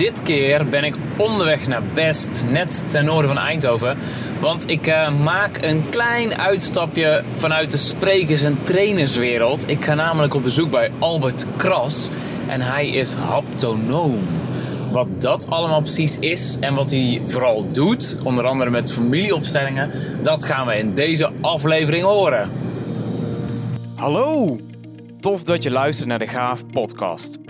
dit keer ben ik onderweg naar Best, net ten noorden van Eindhoven. Want ik uh, maak een klein uitstapje vanuit de sprekers- en trainerswereld. Ik ga namelijk op bezoek bij Albert Kras en hij is haptonoom. Wat dat allemaal precies is en wat hij vooral doet, onder andere met familieopstellingen, dat gaan we in deze aflevering horen. Hallo! Tof dat je luistert naar de Gaaf Podcast.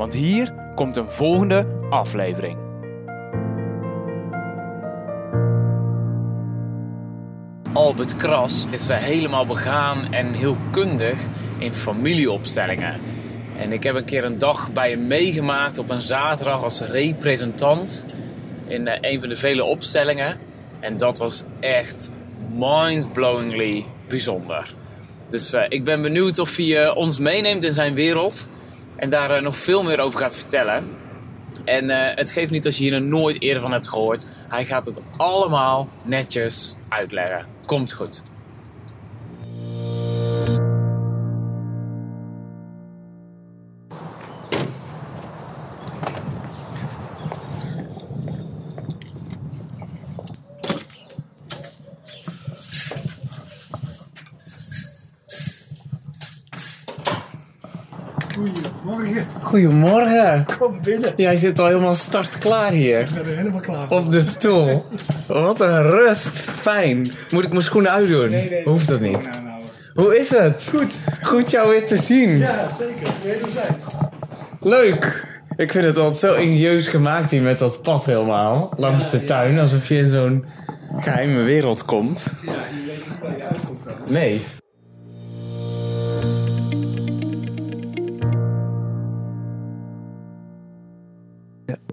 want hier komt een volgende aflevering. Albert Kras is helemaal begaan en heel kundig in familieopstellingen. En ik heb een keer een dag bij hem meegemaakt op een zaterdag als representant in eh, een van de vele opstellingen. En dat was echt mind-blowingly bijzonder. Dus uh, ik ben benieuwd of hij uh, ons meeneemt in zijn wereld. En daar uh, nog veel meer over gaat vertellen. En uh, het geeft niet als je hier nog nooit eerder van hebt gehoord. Hij gaat het allemaal netjes uitleggen. Komt goed. Goedemorgen. Kom binnen. Jij zit al helemaal startklaar hier. Ik ben helemaal klaar voor. Op de stoel. Wat een rust. Fijn. Moet ik mijn schoenen uitdoen? Nee, nee, Hoeft dat niet? nou, nou. Hoe is het? Goed. Goed jou weer te zien. Ja, zeker. Wederzijds. Leuk. Ik vind het altijd zo ingenieus gemaakt hier met dat pad helemaal. Langs de tuin. Alsof je in zo'n geheime wereld komt. Ja, je weet niet waar je uitkomt dan. Nee.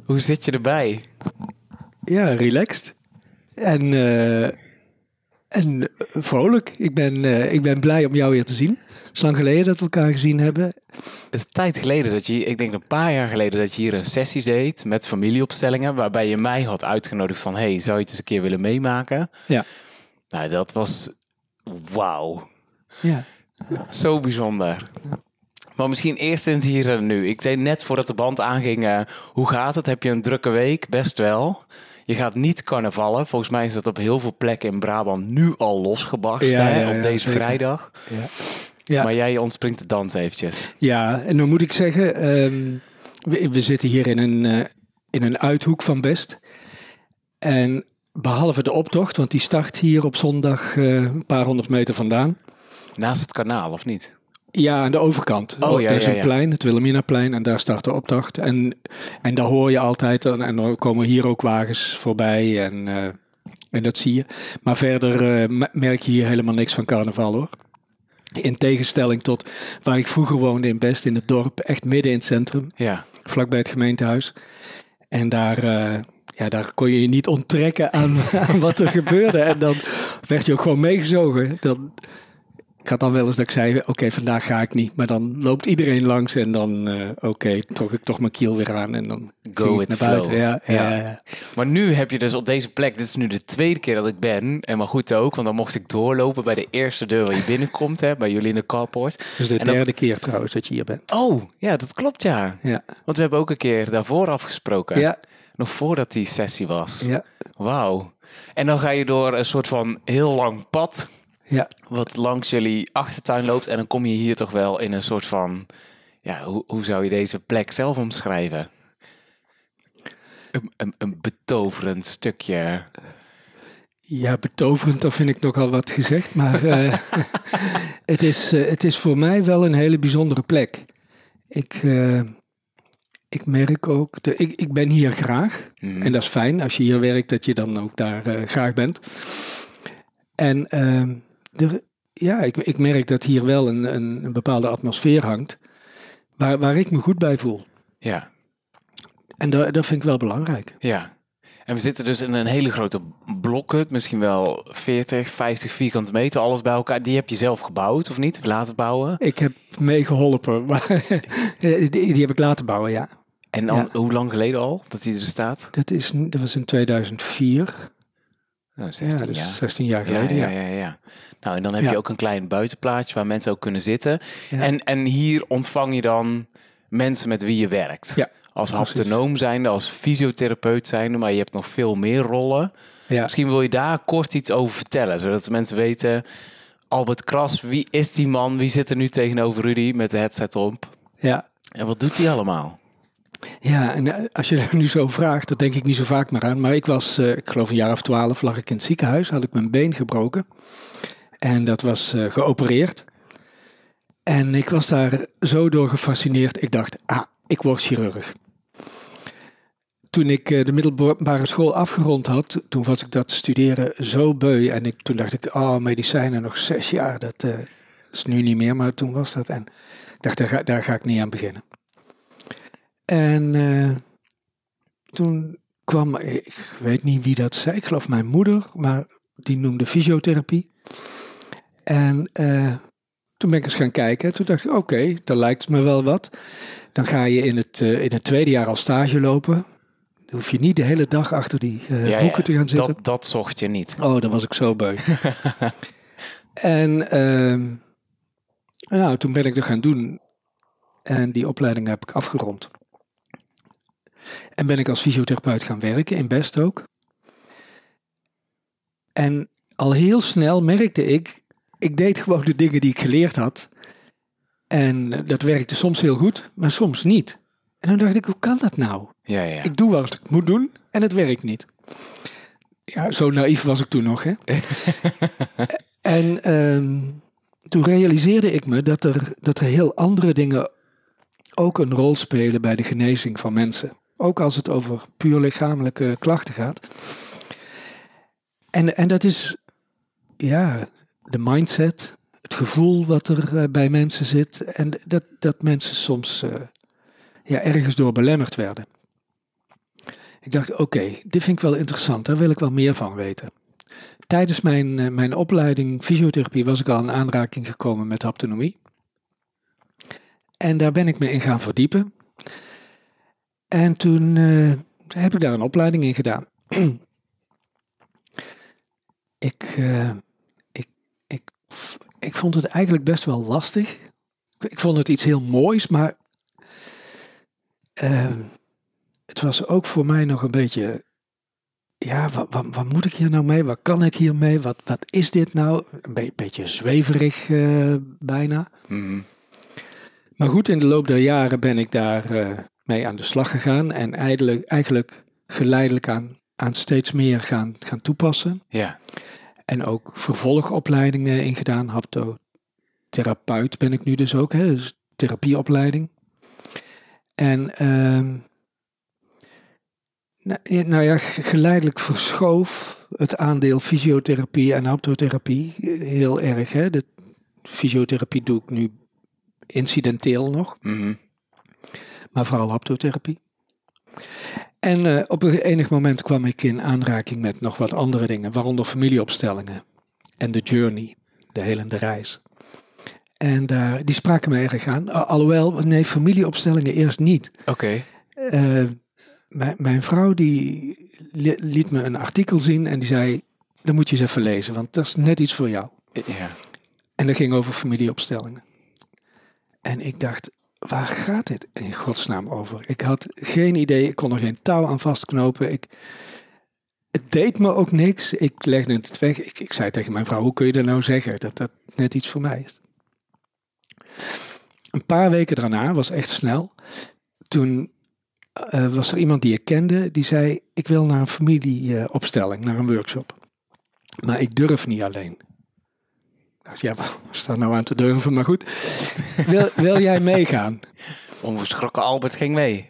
Hoe zit je erbij? Ja, relaxed. En, eh, en vrolijk. Ik ben, eh, ik ben blij om jou weer te zien. Het is lang geleden dat we elkaar gezien hebben. Het is tijd geleden dat je, ik denk een paar jaar geleden, dat je hier een sessie deed met familieopstellingen. Waarbij je mij had uitgenodigd van, hey, zou je het eens een keer willen meemaken? Ja. Nou, dat was wauw. Ja. Zo bijzonder. Maar misschien eerst in het hier en nu. Ik zei net voordat de band aanging, eh, hoe gaat het? Heb je een drukke week? Best wel. Je gaat niet carnavallen. Volgens mij is dat op heel veel plekken in Brabant nu al losgebarst Ja, hè, ja, op deze zeker. vrijdag. Ja. Ja. Maar jij ontspringt de dans eventjes. ja, en dan moet ik zeggen, ehm, we, we zitten hier in een, eh, in een uithoek van Best. En behalve de optocht, want die start hier op zondag eh, een paar honderd meter vandaan. Naast het kanaal, of niet? Ja, aan de overkant. Oh, ja, er is ja, een plein, het Wilhelminaplein, en daar start de optocht. En, en daar hoor je altijd, en, en dan komen hier ook wagens voorbij en, eh, en dat zie je. Maar verder eh, me- merk je hier helemaal niks van carnaval hoor. In tegenstelling tot waar ik vroeger woonde in Best, in het dorp, echt midden in het centrum, Ja. vlakbij het gemeentehuis. En daar, eh, ja, daar kon je je niet onttrekken aan, aan wat er gebeurde. En dan werd je ook gewoon meegezogen. Dan, ik had dan wel eens dat ik zei, oké, vandaag ga ik niet. Maar dan loopt iedereen langs en dan, eh, oké, trok ik toch mijn kiel weer aan. En dan Go ging ik with naar flow. buiten. Ja, ja. Maar nu heb je dus op deze plek, dit is nu de tweede keer dat ik ben. En maar goed ook, want dan mocht ik doorlopen bij de eerste deur waar je binnenkomt, hè, bij jullie in de carport. Dus de En dan- derde keer trouwens dat je hier bent. Oh, ja, dat klopt ja. Ja, Want we hebben ook een keer daarvoor afgesproken. Ja. Nog voordat die sessie was. ja, Wauw. En dan ga je door een soort van heel lang pad. Ja. Wat langs jullie achtertuin loopt. En dan kom je hier toch wel in een soort van. Ja, hoe, hoe zou je deze plek zelf omschrijven? Een, een, een betoverend stukje. Ja, betoverend, dat vind ik nogal wat gezegd. Maar eh, het, is, eh, het is voor mij wel een hele bijzondere plek. Ik, eh, ik merk ook, de, ik, ik ben hier graag. En dat is fijn als je hier werkt, dat je dan ook daar graag bent. En ehm, er, ja, ik, ik merk dat hier wel een, een, een bepaalde atmosfeer hangt. Waar, waar ik me goed bij voel. Ja. En dat, dat vind ik wel belangrijk. Ja. En we zitten dus in een hele grote blokhut, misschien wel 40, 50 vierkante meter, alles bij elkaar. Die heb je zelf gebouwd of niet? Of laten bouwen? Ik heb meegeholpen, maar die, die heb ik laten bouwen, ja. En Ja. hoe lang geleden al dat die er staat? Dat, is, dat was in 2004. Nou, Ja, 16 dus jaar. 16 jaar Ja, geleden, ja, ja. ja, ja. Nou, en dan heb je ook een klein buitenplaatsje waar mensen ook kunnen zitten. En, en hier ontvang je dan mensen met wie je werkt. Ja, als haptonoom zijnde, als fysiotherapeut zijnde, maar je hebt nog veel meer rollen. Ja. Misschien wil je daar kort iets over vertellen, zodat de mensen weten... Albert Kras, wie is die man? Wie zit er nu tegenover Rudy met de headset op? ja. En wat doet hij allemaal? Ja, en eh, als je dat nu zo vraagt, dat denk ik niet zo vaak meer aan. Maar ik was, eh, ik geloof een jaar of twaalf, lag ik in het ziekenhuis, had ik mijn been gebroken. En dat was eh, geopereerd. En ik was daar zo door gefascineerd. Ik dacht, ah, ik word chirurg. Toen ik de middelbare school afgerond had, toen was ik dat studeren zo beu. En ik, toen dacht ik, oh, medicijnen nog zes jaar, dat is nu niet meer, maar toen was dat. En ik dacht, daar ga, daar ga ik niet aan beginnen. En eh, toen kwam, ik weet niet wie dat zei, ik geloof mijn moeder, maar die noemde fysiotherapie. En eh, toen ben ik eens gaan kijken. Toen dacht ik, oké, dat lijkt me wel wat. Dan ga je in het, eh, in het tweede jaar al stage lopen. Dan hoef je niet de hele dag achter die eh, boeken te gaan zitten. Dat, dat zocht je niet. Oh, dan was ik zo beu. en ehm, nou, toen ben ik dat gaan doen. En die opleiding heb ik afgerond. En ben ik als fysiotherapeut gaan werken in Best ook. En al heel snel merkte ik, ik deed gewoon de dingen die ik geleerd had. En dat werkte soms heel goed, maar soms niet. En dan dacht ik, hoe kan dat nou? Ja, ja. Ik doe wat ik moet doen en het werkt niet. Ja, zo naïef was ik toen nog. Hè? en ehm, toen realiseerde ik me dat er, dat er heel andere dingen ook een rol spelen bij de genezing van mensen. Ook als het over puur lichamelijke klachten gaat. En, en dat is, ja, de mindset, het gevoel wat er eh, bij mensen zit. En dat, dat mensen soms eh, ja, ergens door belemmerd werden. Ik dacht, oké, dit vind ik wel interessant, daar wil ik wel meer van weten. Tijdens mijn, eh, mijn opleiding fysiotherapie was ik al in aanraking gekomen met haptonomie. En daar ben ik me in gaan verdiepen. En toen eh, heb ik daar een opleiding in gedaan. ik, eh, ik, ik, ik vond het eigenlijk best wel lastig. Ik vond het iets heel moois, maar eh, het was ook voor mij nog een beetje. Ja, wat, wat, wat moet ik hier nou mee? Wat kan ik hiermee? Wat, wat is dit nou? Een be- beetje zweverig bijna. Mhm. Maar goed, in de loop der jaren ben ik daar mee aan de slag gegaan. En eigenlijk, eigenlijk geleidelijk aan, aan steeds meer gaan, gaan toepassen. ja. En ook vervolgopleidingen ingedaan. Haptotherapeut ben ik nu dus ook. Hè? Dus therapieopleiding. En ehm, nou, ja, nou geleidelijk verschoof het aandeel fysiotherapie en haptotherapie heel erg. Hè? De fysiotherapie doe ik nu incidenteel nog, Mhm. Maar vooral haptotherapie. En eh, op een enig moment kwam ik in aanraking met nog wat andere dingen, waaronder familieopstellingen en de journey, de helende reis. En daar, die spraken me erg aan. Al- Alhoewel, nee, familieopstellingen eerst niet. Oké. Eh, mijn, mijn vrouw die li- liet me een artikel zien en die zei, dat moet je eens even lezen, want dat is net iets voor jou. Ja. En dat ging over familieopstellingen. En ik dacht, waar gaat dit in godsnaam over? Ik had geen idee, ik kon er geen touw aan vastknopen. Ik, het deed me ook niks. Ik legde het weg. Ik, ik zei tegen mijn vrouw, hoe kun je dat nou zeggen? Dat dat net iets voor mij is. Een paar weken daarna, was echt snel, toen eh, was er iemand die ik kende, die zei, ik wil naar een familieopstelling, naar een workshop. Maar ik durf niet alleen. Dacht, ja, wat nou aan te durven? Maar goed, wil, wil jij meegaan? Onverschrokken Albert ging mee.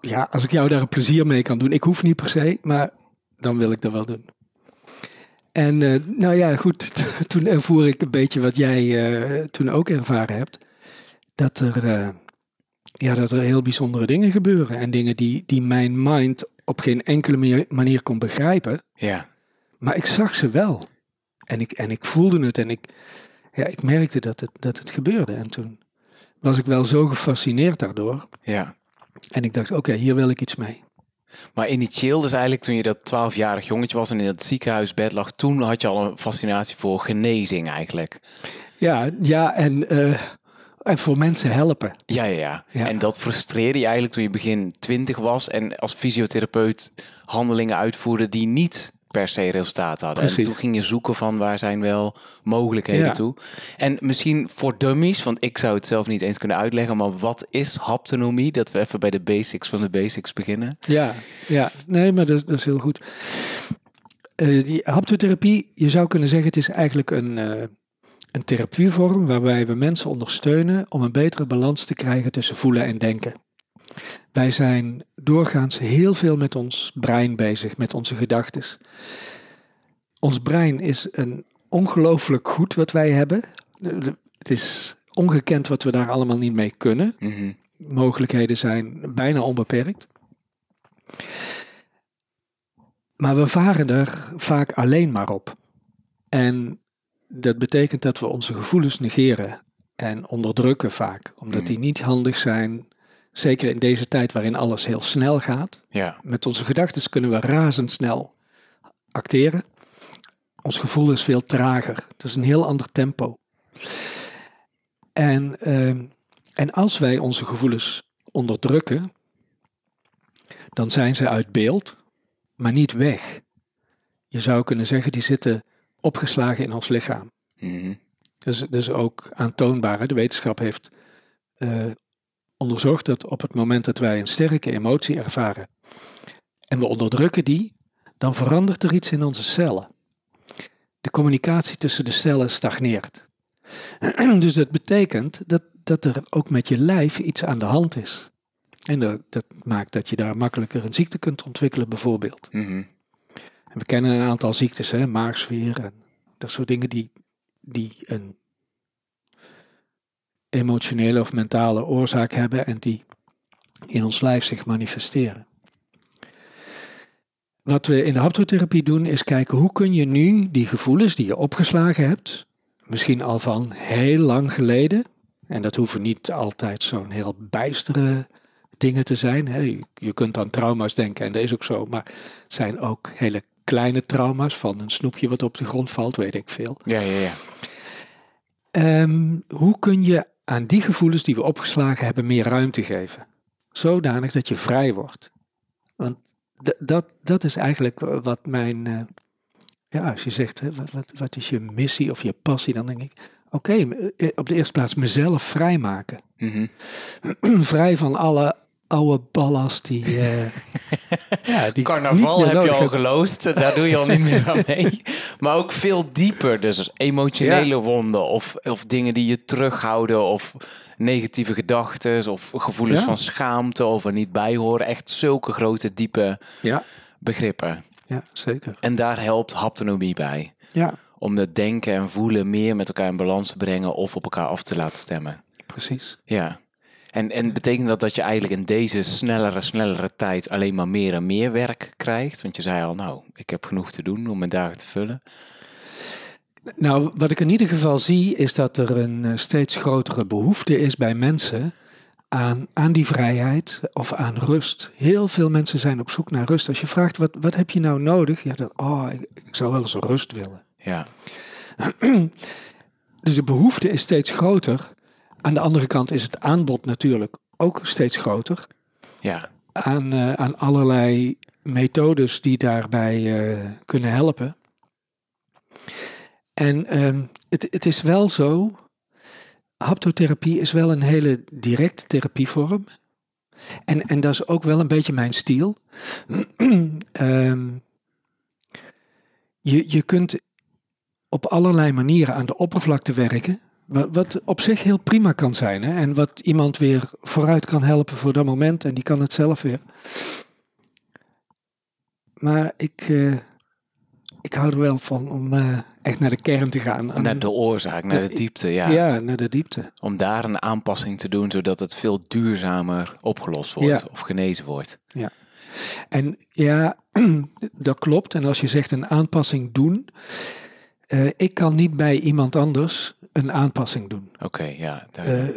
Ja, als ik jou daar een plezier mee kan doen. Ik hoef niet per se, maar dan wil ik dat wel doen. En eh, nou ja, goed, toen ervoer ik een beetje wat jij eh, toen ook ervaren hebt. Dat er, eh, ja, dat er heel bijzondere dingen gebeuren. En dingen die, die mijn mind op geen enkele manier, manier kon begrijpen. Ja. Maar ik zag ze wel. En ik, en ik voelde het en ik, ja, ik merkte dat het, dat het gebeurde. En toen was ik wel zo gefascineerd daardoor. Ja. En ik dacht, oké, hier wil ik iets mee. Maar initieel, dus eigenlijk toen je dat 12-jarig jongetje was en in dat ziekenhuisbed lag, toen had je al een fascinatie voor genezing eigenlijk. Ja, ja en, eh, en voor mensen helpen. Ja, ja, ja, Ja. En dat frustreerde je eigenlijk toen je begin 20 was en als fysiotherapeut handelingen uitvoerde die niet per se resultaat hadden. En toen ging je zoeken van waar zijn wel mogelijkheden Ja. toe. En misschien voor dummies, want ik zou het zelf niet eens kunnen uitleggen, maar wat is haptonomie? Dat we even bij de basics van de basics beginnen. Ja, ja. nee, maar dat, dat is heel goed. Eh, die haptotherapie, je zou kunnen zeggen, het is eigenlijk een, eh, een therapievorm waarbij we mensen ondersteunen om een betere balans te krijgen tussen voelen en denken. Wij zijn doorgaans heel veel met ons brein bezig, met onze gedachten. Ons brein is een ongelooflijk goed wat wij hebben. Het is ongekend wat we daar allemaal niet mee kunnen. Mhm. Mogelijkheden zijn bijna onbeperkt. Maar we varen er vaak alleen maar op. En dat betekent dat we onze gevoelens negeren en onderdrukken vaak, omdat die niet handig zijn. Zeker in deze tijd waarin alles heel snel gaat. Ja, Met onze gedachten kunnen we razendsnel acteren. Ons gevoel is veel trager. Het is een heel ander tempo. En, ehm, en als wij onze gevoelens onderdrukken, dan zijn ze uit beeld, maar niet weg. Je zou kunnen zeggen, die zitten opgeslagen in ons lichaam. Mhm. Dus, dus ook aantoonbaar. hè. De wetenschap heeft eh, onderzocht dat op het moment dat wij een sterke emotie ervaren en we onderdrukken die, dan verandert er iets in onze cellen. De communicatie tussen de cellen stagneert. dus dat betekent dat, dat er ook met je lijf iets aan de hand is. En dat, dat maakt dat je daar makkelijker een ziekte kunt ontwikkelen, bijvoorbeeld. Mhm. En we kennen een aantal ziektes, hè, maagsfeer en dat soort dingen die, die een emotionele of mentale oorzaak hebben en die in ons lijf zich manifesteren. Wat we in de haptotherapie doen is kijken hoe kun je nu die gevoelens die je opgeslagen hebt, misschien al van heel lang geleden, en dat hoeven niet altijd zo'n heel bijstere dingen te zijn. Hè. Je, kunt aan trauma's denken en dat is ook zo, maar het zijn ook hele kleine trauma's van een snoepje wat op de grond valt, weet ik veel. ja, ja, ja. Ehm, hoe kun je aan die gevoelens die we opgeslagen hebben meer ruimte geven? Zodanig dat je vrij wordt. Want dat, dat is eigenlijk wat mijn. eh, ja, als je zegt, hè, wat, wat, wat is je missie of je passie, dan denk ik: oké, eh, op de eerste plaats mezelf vrijmaken. Mhm. Vrij van alle oude ballast die. eh, ja, die Carnaval heb je al geloosd, daar doe je al niet meer aan mee. Maar ook veel dieper, dus emotionele wonden of, of dingen die je terughouden of negatieve gedachten of gevoelens Ja. van schaamte of er niet bij horen. Echt zulke grote, diepe Ja, begrippen. ja, zeker. En daar helpt haptonomie bij. Ja, Om het denken en voelen meer met elkaar in balans te brengen of op elkaar af te laten stemmen. precies. Ja. En, en betekent dat dat je eigenlijk in deze snellere, snellere tijd alleen maar meer en meer werk krijgt? Want je zei al, nou, ik heb genoeg te doen om mijn dagen te vullen. Nou, wat ik in ieder geval zie, is dat er een eh, steeds grotere behoefte is bij mensen aan, aan die vrijheid of aan rust. Heel veel mensen zijn op zoek naar rust. Als je vraagt, wat, wat heb je nou nodig? Ja, dan, oh, ik, ik zou wel eens rust willen. Ja, Dus de behoefte is steeds groter. Aan de andere kant is het aanbod natuurlijk ook steeds groter. ja, Aan, eh, aan allerlei methodes die daarbij eh, kunnen helpen. En ehm, het, het is wel zo, haptotherapie is wel een hele directe therapievorm. En, en dat is ook wel een beetje mijn stijl. Ehm, je, je kunt op allerlei manieren aan de oppervlakte werken. Wat, op zich heel prima kan zijn. Hè? En wat iemand weer vooruit kan helpen voor dat moment. En die kan het zelf weer. Maar ik, eh, ik hou er wel van om uh, echt naar de kern te gaan. Naar de oorzaak, naar de diepte, ja. Ja, naar de diepte. Om daar een aanpassing te doen, zodat het veel duurzamer opgelost wordt of genezen wordt. Ja. En ja, dat klopt. En als je zegt een aanpassing doen, uh, ik kan niet bij iemand anders een aanpassing doen. Oké, ja. Uh,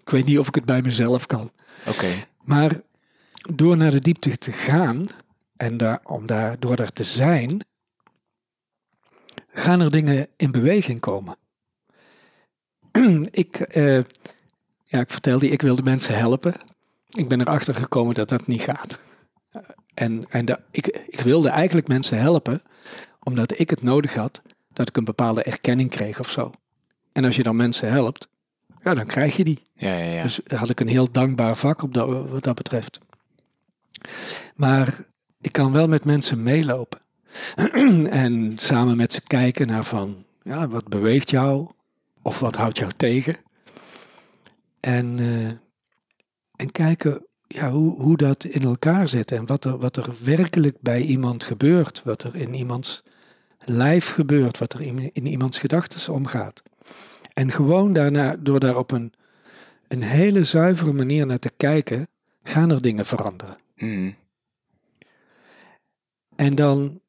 ik weet niet of ik het bij mezelf kan. Oké. Maar door naar de diepte te gaan en daar, om daar, door daar te zijn, gaan er dingen in beweging komen. ik, uh, ja, ik vertelde, ik wilde mensen helpen. Ik ben erachter gekomen dat dat niet gaat. En, en ik, ik wilde eigenlijk mensen helpen, omdat ik het nodig had dat ik een bepaalde erkenning kreeg of zo. En als je dan mensen helpt, ja, dan krijg je die. Ja, ja, ja. Dus had ik een heel dankbaar vak op dat, wat dat betreft. Maar ik kan wel met mensen meelopen. en samen met ze kijken naar van, ja, wat beweegt jou? Of wat houdt jou tegen? En, uh, en kijken ja, hoe, hoe dat in elkaar zit en wat er, wat er werkelijk bij iemand gebeurt. Wat er in iemands lijf gebeurt, wat er in, in iemands gedachten omgaat. En gewoon daarna, door daar op een, een hele zuivere manier naar te kijken, gaan er dingen veranderen. Mm. En dan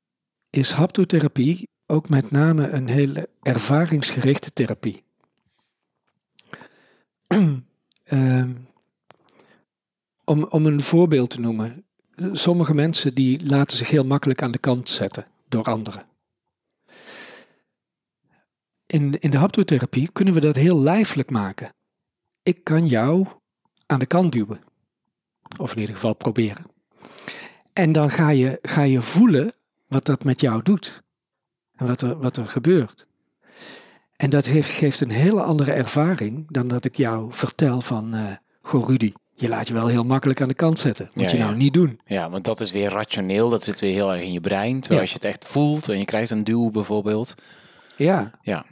is haptotherapie ook met name een hele ervaringsgerichte therapie. um, om, om een voorbeeld te noemen. Sommige mensen die laten zich heel makkelijk aan de kant zetten door anderen. In, in de haptotherapie kunnen we dat heel lijfelijk maken. Ik kan jou aan de kant duwen. Of in ieder geval proberen. En dan ga je, ga je voelen wat dat met jou doet. En wat er, wat er gebeurt. En dat heeft, geeft een hele andere ervaring dan dat ik jou vertel van, uh, goh Rudy, je laat je wel heel makkelijk aan de kant zetten. Moet je nou niet doen. Ja, want dat is weer rationeel. Dat zit weer heel erg in je brein. Terwijl als je het echt voelt en je krijgt een duw bijvoorbeeld. Ja. Ja.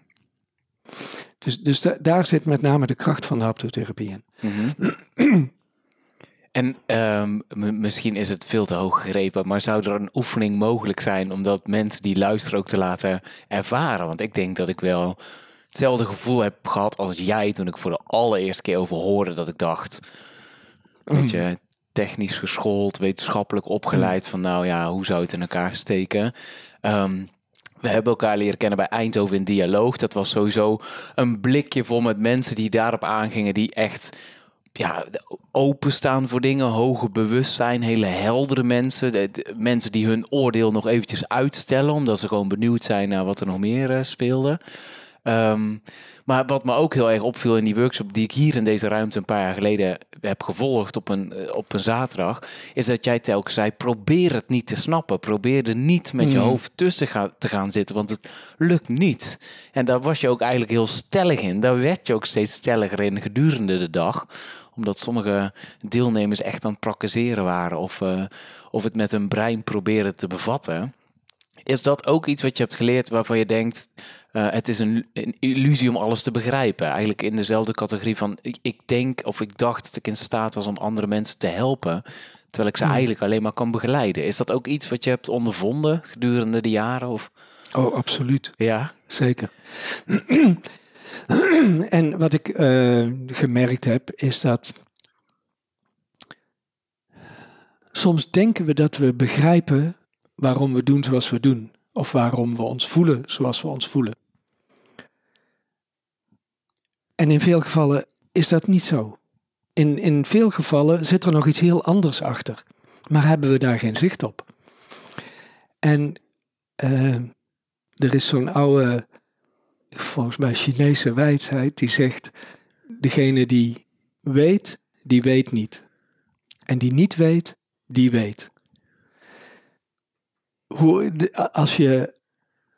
Dus, dus daar zit met name de kracht van de haptotherapie in. Mhm. En um, misschien is het veel te hoog gegrepen, maar zou er een oefening mogelijk zijn om dat mensen die luisteren ook te laten ervaren? Want ik denk dat ik wel hetzelfde gevoel heb gehad als jij toen ik voor de allereerste keer over hoorde dat ik dacht, weet je, technisch geschoold, wetenschappelijk opgeleid van nou ja, hoe zou het in elkaar steken? Um, we hebben elkaar leren kennen bij Eindhoven in Dialoog. Dat was sowieso een blikje vol met mensen die daarop aangingen, die echt ja, openstaan voor dingen, hoge bewustzijn, hele heldere mensen. Mensen die hun oordeel nog eventjes uitstellen, omdat ze gewoon benieuwd zijn naar wat er nog meer uh, speelde. Um, maar wat me ook heel erg opviel in die workshop die ik hier in deze ruimte een paar jaar geleden heb gevolgd op een, eh, op een zaterdag, is dat jij telkens zei: probeer het niet te snappen. Probeer er niet met je hmm. hoofd tussen te gaan zitten, want het lukt niet. En daar was je ook eigenlijk heel stellig in. Daar werd je ook steeds stelliger in gedurende de dag omdat sommige deelnemers echt aan het waren of, uh, of het met hun brein proberen te bevatten. Is dat ook iets wat je hebt geleerd waarvan je denkt, uh, het is een, een, illusie om alles te begrijpen? Eigenlijk in dezelfde categorie van, ik, ik, denk of ik dacht dat ik in staat was om andere mensen te helpen, terwijl ik ze hmm. eigenlijk alleen maar kan begeleiden. Is dat ook iets wat je hebt ondervonden gedurende de jaren? Of? Oh, absoluut. Ja? Zeker. en wat ik uh, gemerkt heb, is dat soms denken we dat we begrijpen waarom we doen zoals we doen. Of waarom we ons voelen zoals we ons voelen. En in veel gevallen is dat niet zo. In, in veel gevallen zit er nog iets heel anders achter. Maar hebben we daar geen zicht op. En uh, er is zo'n oude, volgens mij Chinese wijsheid, die zegt: degene die weet, die weet niet. En die niet weet, die weet hoe, als je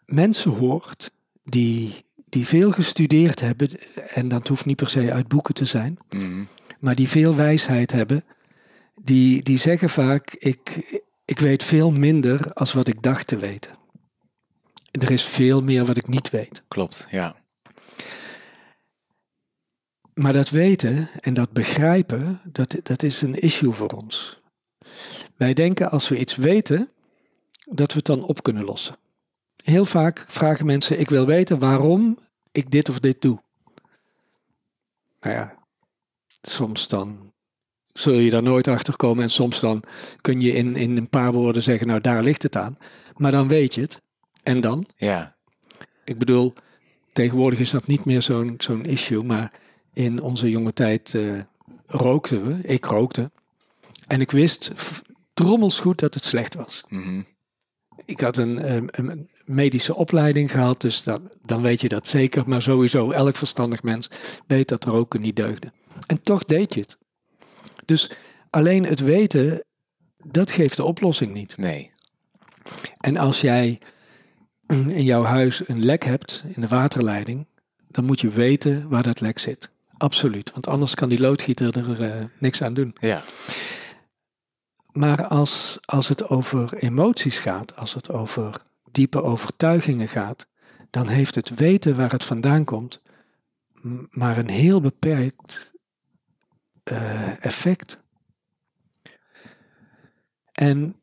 mensen hoort die, die veel gestudeerd hebben, en dat hoeft niet per se uit boeken te zijn, mhm. maar die veel wijsheid hebben, die, die zeggen vaak: ik, ik weet veel minder als wat ik dacht te weten. Er is veel meer wat ik niet weet. Klopt, ja. Maar dat weten en dat begrijpen, dat, dat is een issue voor ons. Wij denken als we iets weten, dat we het dan op kunnen lossen. Heel vaak vragen mensen: Ik wil weten waarom ik dit of dit doe. Nou ja, soms dan zul je daar nooit achter komen. En soms dan kun je in, in een paar woorden zeggen: Nou, daar ligt het aan. Maar dan weet je het. En dan? Ja. Ik bedoel, tegenwoordig is dat niet meer zo'n zo'n issue. Maar in onze jonge tijd uh, rookten we. Ik rookte. En ik wist drommels goed dat het slecht was. Mm Ik had een, een, een, medische opleiding gehad, dus dat, dan weet je dat zeker. Maar sowieso, elk verstandig mens weet dat roken niet deugde. En toch deed je het. Dus alleen het weten, dat geeft de oplossing niet. Nee. En als jij in jouw huis een lek hebt in de waterleiding, dan moet je weten waar dat lek zit. Absoluut, want anders kan die loodgieter er uh, niks aan doen. Ja. Maar als, als het over emoties gaat, als het over diepe overtuigingen gaat, dan heeft het weten waar het vandaan komt maar een heel beperkt uh, effect. En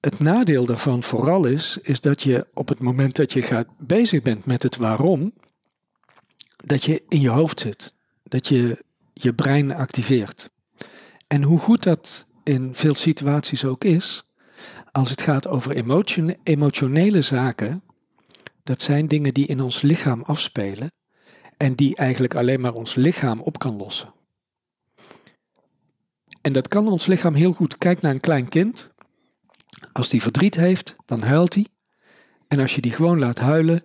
het nadeel daarvan vooral is, is dat je op het moment dat je gaat bezig bent met het waarom, dat je in je hoofd zit. Dat je je brein activeert. En hoe goed dat in veel situaties ook is, als het gaat over emotionele zaken, dat zijn dingen die in ons lichaam afspelen en die eigenlijk alleen maar ons lichaam op kan lossen. En dat kan ons lichaam heel goed. Kijk naar een klein kind. Als die verdriet heeft, dan huilt hij. En als je die gewoon laat huilen,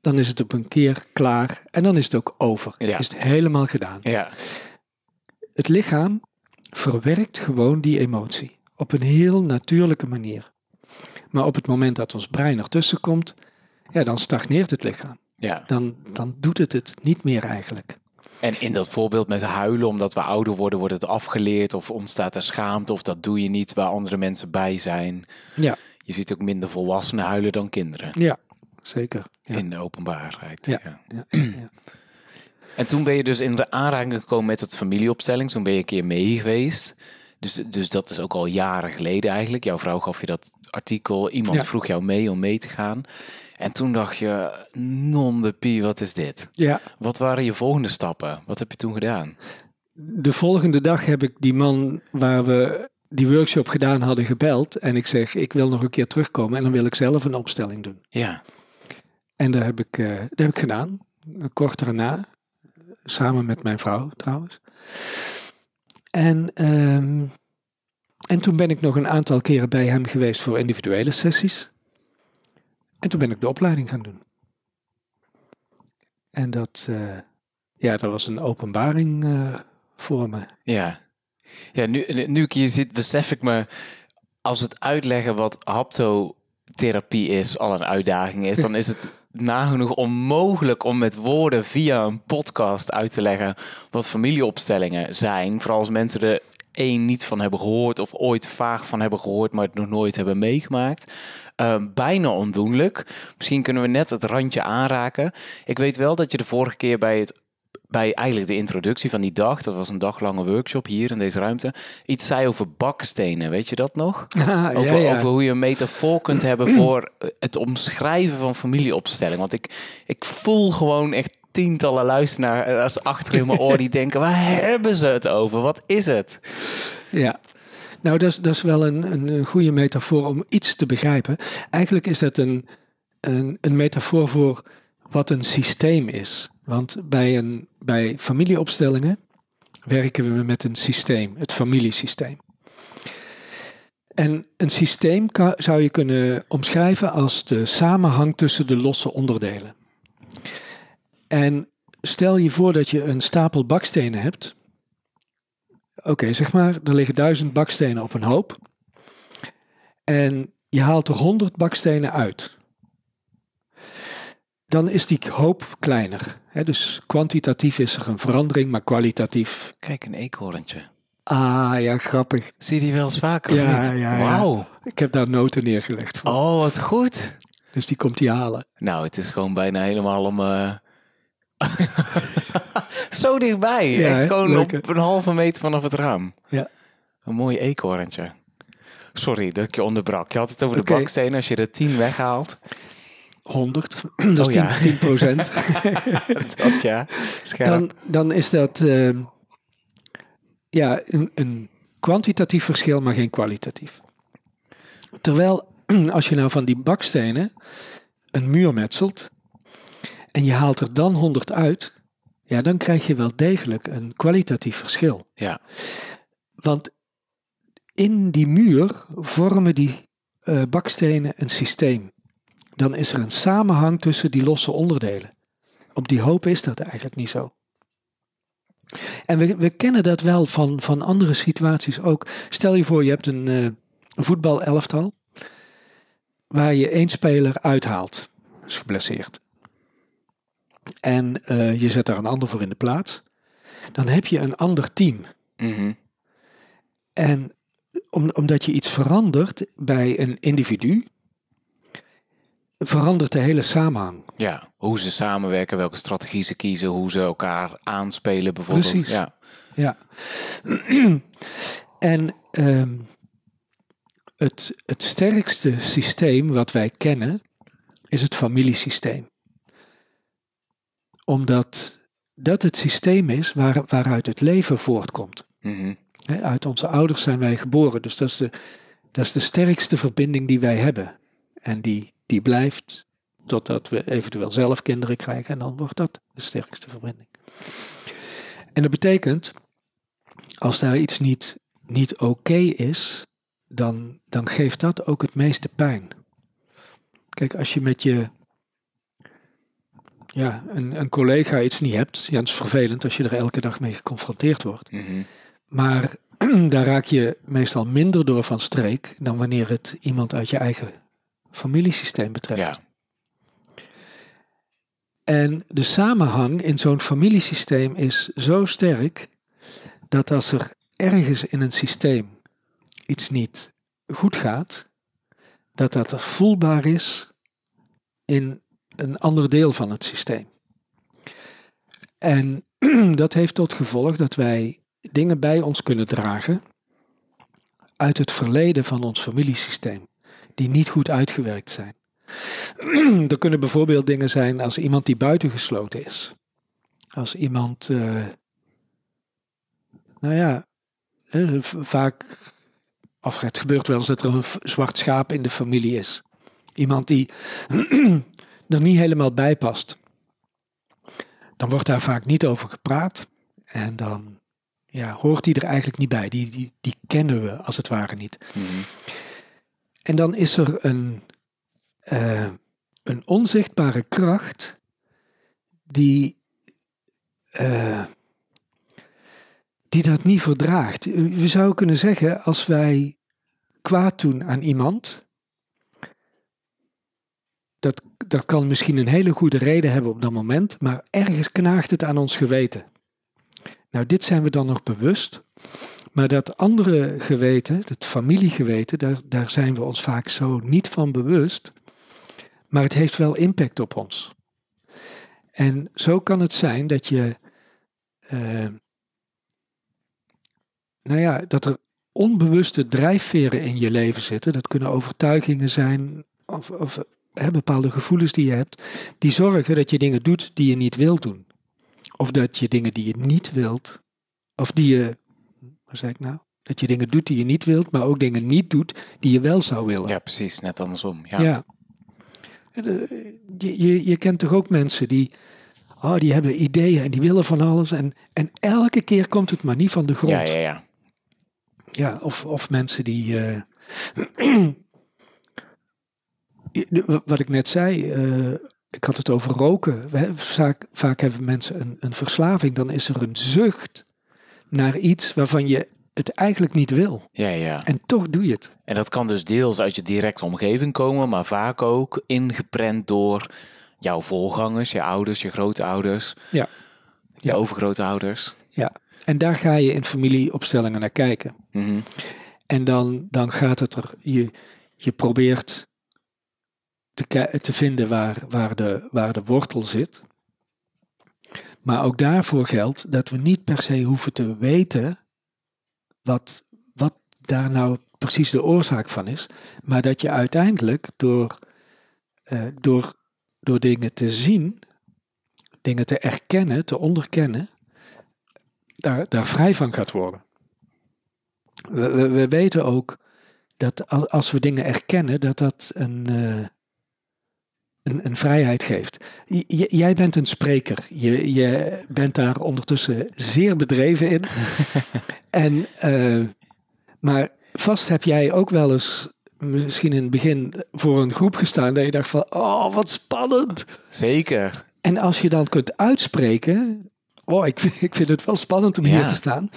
dan is het op een keer klaar en dan is het ook over. Ja. Is het helemaal gedaan. Ja. Het lichaam verwerkt gewoon die emotie op een heel natuurlijke manier. Maar op het moment dat ons brein ertussen komt, ja, dan stagneert het lichaam. Ja. Dan, dan doet het het niet meer eigenlijk. En in dat voorbeeld met huilen, omdat we ouder worden, wordt het afgeleerd of ontstaat er schaamte of dat doe je niet waar andere mensen bij zijn. Ja. Je ziet ook minder volwassenen huilen dan kinderen. Ja, zeker. Ja. In de openbaarheid. Ja. Ja. En toen ben je dus in de aanraking gekomen met het familieopstelling. Toen ben je een keer mee geweest. Dus, dus dat is ook al jaren geleden eigenlijk. Jouw vrouw gaf je dat artikel. Iemand Ja. vroeg jou mee om mee te gaan. En toen dacht je, non de pie, wat is dit? ja. Wat waren je volgende stappen? Wat heb je toen gedaan? De volgende dag heb ik die man waar we die workshop gedaan hadden gebeld. En ik zeg, ik wil nog een keer terugkomen en dan wil ik zelf een opstelling doen. Ja, En dat heb ik, eh, dat heb ik gedaan. Kort daarna. Samen met mijn vrouw trouwens. En, ehm, en toen ben ik nog een aantal keren bij hem geweest voor individuele sessies. En toen ben ik de opleiding gaan doen. En dat, eh, ja, dat was een openbaring eh, voor me. ja. Ja, nu, nu ik hier zit, besef ik me, als het uitleggen wat haptotherapie is al een uitdaging is, dan is het nagenoeg onmogelijk om met woorden via een podcast uit te leggen wat familieopstellingen zijn. Vooral als mensen er één niet van hebben gehoord of ooit vaag van hebben gehoord, maar het nog nooit hebben meegemaakt. Ehm, bijna ondoenlijk. Misschien kunnen we net het randje aanraken. Ik weet wel dat je de vorige keer bij het bij eigenlijk de introductie van die dag, dat was een daglange workshop hier in deze ruimte, iets zei over bakstenen. Weet je dat nog? Ah, over, ja, ja. over hoe je een metafoor kunt hebben voor het omschrijven van familieopstelling. Want ik, ik voel gewoon echt tientallen luisteraars achter in mijn oor die denken, waar hebben ze het over? Wat is het? Ja. Nou, dat is, dat is wel een, een, een goede metafoor om iets te begrijpen. Eigenlijk is dat een, een, een metafoor voor wat een systeem is. Want bij, een, bij familieopstellingen werken we met een systeem, het familiesysteem. En een systeem ka- zou je kunnen omschrijven als de samenhang tussen de losse onderdelen. En stel je voor dat je een stapel bakstenen hebt. Oké, zeg maar, er liggen duizend bakstenen op een hoop. En je haalt er honderd bakstenen uit. Dan is die hoop kleiner. Dus kwantitatief is er een verandering, maar kwalitatief. Kijk, een eekhoorntje. Ah ja, grappig. Zie je die wel eens vaker of Ja, niet? ja, ja. Wauw. Ik heb daar noten neergelegd voor. Oh, wat goed. Dus die komt die halen. Nou, het is gewoon bijna helemaal om. eh, Zo dichtbij. Ja, Echt gewoon op een halve meter vanaf het raam. Ja. Een mooi eekhoorntje. Sorry dat ik je onderbrak. Je had het over de Oké. bakstenen. Als je er 10 weghaalt. 100, dat is Oh ja. 10, 10 procent. dat ja. Scherp. dan, dan is dat eh, ja, een, een kwantitatief verschil, maar geen kwalitatief. Terwijl als je nou van die bakstenen een muur metselt en je haalt er dan 100 uit, ja, dan krijg je wel degelijk een kwalitatief verschil. ja. Want in die muur vormen die eh, bakstenen een systeem. Dan is er een samenhang tussen die losse onderdelen. Op die hoop is dat eigenlijk niet zo. En we, we kennen dat wel van, van andere situaties ook. Stel je voor, je hebt een, eh, voetbalelftal waar je één speler uithaalt. Is geblesseerd. En eh, je zet daar een ander voor in de plaats. Dan heb je een ander team. Mhm. En om, omdat je iets verandert bij een individu, verandert de hele samenhang. ja. Hoe ze samenwerken, welke strategie ze kiezen, hoe ze elkaar aanspelen bijvoorbeeld. Precies. Ja. Ja. en ehm, het, het sterkste systeem wat wij kennen is het familiesysteem. Omdat dat het systeem is waar, waaruit het leven voortkomt. Mhm. Uit onze ouders zijn wij geboren. Dus dat is de, dat is de sterkste verbinding die wij hebben. En die, die blijft totdat we eventueel zelf kinderen krijgen. En dan wordt dat de sterkste verbinding. En dat betekent, als daar iets niet, niet oké is, dan, dan geeft dat ook het meeste pijn. Kijk, als je met je ja, een, een collega iets niet hebt, ja, het is vervelend als je er elke dag mee geconfronteerd wordt. Mhm. Maar daar raak je meestal minder door van streek dan wanneer het iemand uit je eigen familiesysteem betreft. ja. En de samenhang in zo'n familiesysteem is zo sterk dat als er ergens in een systeem iets niet goed gaat, dat dat er voelbaar is in een ander deel van het systeem. En dat heeft tot gevolg dat wij dingen bij ons kunnen dragen uit het verleden van ons familiesysteem, die niet goed uitgewerkt zijn. Er kunnen bijvoorbeeld dingen zijn als iemand die buitengesloten is. Als iemand, eh, nou ja, vaak, of het gebeurt wel eens dat er een zwart schaap in de familie is. Iemand die er niet helemaal bij past. Dan wordt daar vaak niet over gepraat. En dan ja, hoort die er eigenlijk niet bij. Die, die, die kennen we als het ware niet. Mhm. En dan is er een, eh, een onzichtbare kracht die, eh, die dat niet verdraagt. We zouden kunnen zeggen, als wij kwaad doen aan iemand, dat, dat kan misschien een hele goede reden hebben op dat moment, maar ergens knaagt het aan ons geweten. Nou, dit zijn we dan nog bewust. Maar dat andere geweten, het familiegeweten, daar, daar zijn we ons vaak zo niet van bewust. Maar het heeft wel impact op ons. En zo kan het zijn dat je, eh, nou ja, dat er onbewuste drijfveren in je leven zitten. Dat kunnen overtuigingen zijn of, of hè, bepaalde gevoelens die je hebt, die zorgen dat je dingen doet die je niet wilt doen. Of dat je dingen die je niet wilt, of die je, wat zei ik nou? Dat je dingen doet die je niet wilt, maar ook dingen niet doet die je wel zou willen. ja, precies. Net andersom. Ja. Ja. Eh, Je, je, je kent toch ook mensen die, oh, die hebben ideeën en die willen van alles. En, en elke keer komt het maar niet van de grond. ja, ja, ja. Ja, of, of mensen die. eh, wat ik net zei, eh, ik had het over roken. We vaak, vaak hebben mensen een, een verslaving. Dan is er een zucht naar iets waarvan je het eigenlijk niet wil. Ja, ja. En toch doe je het. En dat kan dus deels uit je directe omgeving komen, maar vaak ook ingeprent door jouw voorgangers, je ouders, je grootouders, Ja. je Ja. overgrootouders. ja. En daar ga je in familieopstellingen naar kijken. Mhm. En dan, dan gaat het er. Je, je probeert te, te vinden waar, waar, de, waar de wortel zit. Maar ook daarvoor geldt dat we niet per se hoeven te weten wat, wat daar nou precies de oorzaak van is. Maar dat je uiteindelijk door, eh, door, door dingen te zien, dingen te erkennen, te onderkennen, daar, daar vrij van gaat worden. We, we, we weten ook dat al- als we dingen erkennen, dat dat een, eh, een, een vrijheid geeft. J- jij bent een spreker. Je, je bent daar ondertussen zeer bedreven in. en, eh, maar vast heb jij ook wel eens, misschien in het begin, voor een groep gestaan dat je dacht van, oh, wat spannend. Zeker. En als je dan kunt uitspreken, oh, ik vind, ik vind het wel spannend om Ja. hier te staan.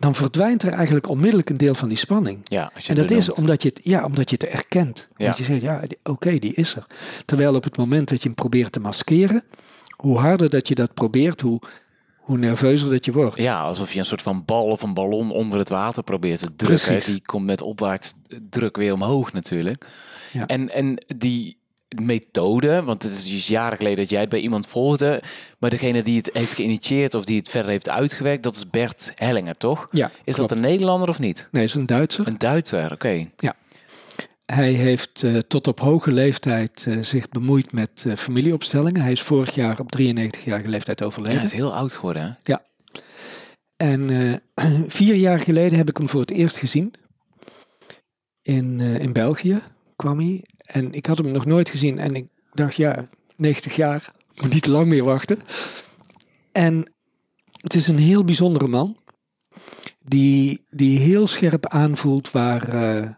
Dan verdwijnt er eigenlijk onmiddellijk een deel van die spanning. Ja, En dat is omdat je het, ja, omdat je het erkent. Ja. Dat je zegt, ja, oké, die is er. Terwijl op het moment dat je hem probeert te maskeren, hoe harder dat je dat probeert, hoe, hoe nerveuzer dat je wordt. Ja, alsof je een soort van bal of een ballon onder het water probeert te drukken. Precies. Die komt met opwaarts druk weer omhoog natuurlijk. Ja. En, en die methode, want het is dus jaren geleden dat jij het bij iemand volgde, maar degene die het heeft geïnitieerd of die het verder heeft uitgewerkt, dat is Bert Hellinger, toch? Ja, Is klopt. dat een Nederlander of niet? Nee, is een Duitser. Een Duitser, oké. Ja. Hij heeft eh, tot op hoge leeftijd eh, zich bemoeid met eh, familieopstellingen. Hij is vorig jaar op 93-jarige leeftijd Ja, overleden. hij is heel oud geworden, hè? Ja. En vier jaar geleden heb ik hem voor het eerst gezien. In, in België kwam hij. En ik had hem nog nooit gezien. En ik dacht, ja, 90 jaar, moet niet te lang meer wachten. En het is een heel bijzondere man. Die, die heel scherp aanvoelt waar, eh,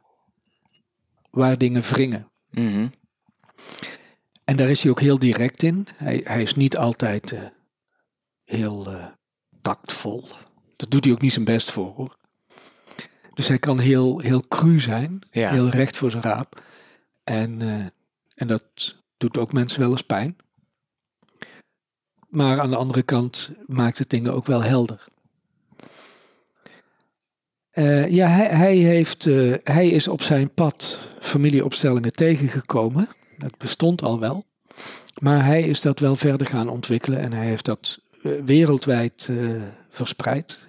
waar dingen wringen. Mhm. En daar is hij ook heel direct in. Hij, hij is niet altijd eh, heel eh, tactvol. Dat doet hij ook niet zijn best voor hoor. Dus hij kan heel, heel cru zijn. Ja. Heel recht voor zijn raap. En, eh, en dat doet ook mensen wel eens pijn. Maar aan de andere kant maakt het dingen ook wel helder. Eh, ja, hij, heeft, eh, hij is op zijn pad familieopstellingen tegengekomen. Dat bestond al wel. Maar hij is dat wel verder gaan ontwikkelen en hij heeft dat wereldwijd verspreid.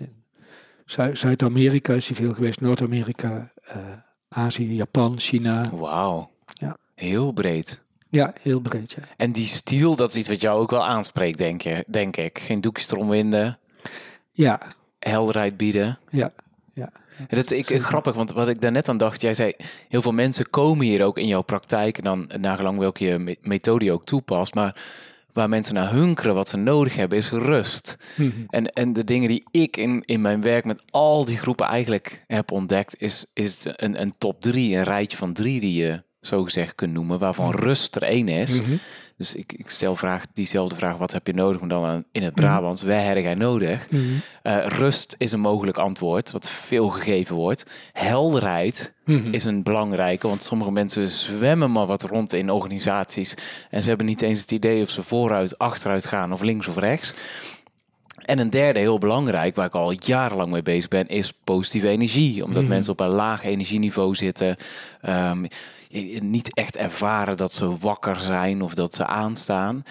Zuid-Amerika is hij veel geweest, Noord-Amerika, Azië, Japan, China. Wauw. Ja. Heel breed. Ja, heel breed. Ja. En die stiel, dat is iets wat jou ook wel aanspreekt, denk, je, denk ik. Geen doekjes erom winden, Ja, helderheid bieden. ja, ja. En dat ik grappig, want wat ik daarnet aan dacht, jij zei, heel veel mensen komen hier ook in jouw praktijk, en dan nagelang welke methode je ook toepast, maar waar mensen naar hunkeren, wat ze nodig hebben, is rust. En, en de dingen die ik in, in mijn werk met al die groepen eigenlijk heb ontdekt, is, is een, een top drie, een rijtje van drie die je zo gezegd kunt noemen, waarvan rust er één is. Dus ik, ik stel vraag, diezelfde vraag, wat heb je nodig, maar dan aan- in het Brabants, wij hebben jij nodig. Eh, rust is een mogelijk antwoord, wat veel gegeven wordt. Helderheid is een belangrijke, want sommige mensen zwemmen maar wat rond in organisaties en ze hebben niet eens het idee of ze vooruit, achteruit gaan of links of rechts. En een derde, heel belangrijk, waar ik al jarenlang mee bezig ben, is positieve energie. Omdat mensen op een laag energieniveau zitten. ehm, niet echt ervaren dat ze wakker zijn of dat ze aanstaan.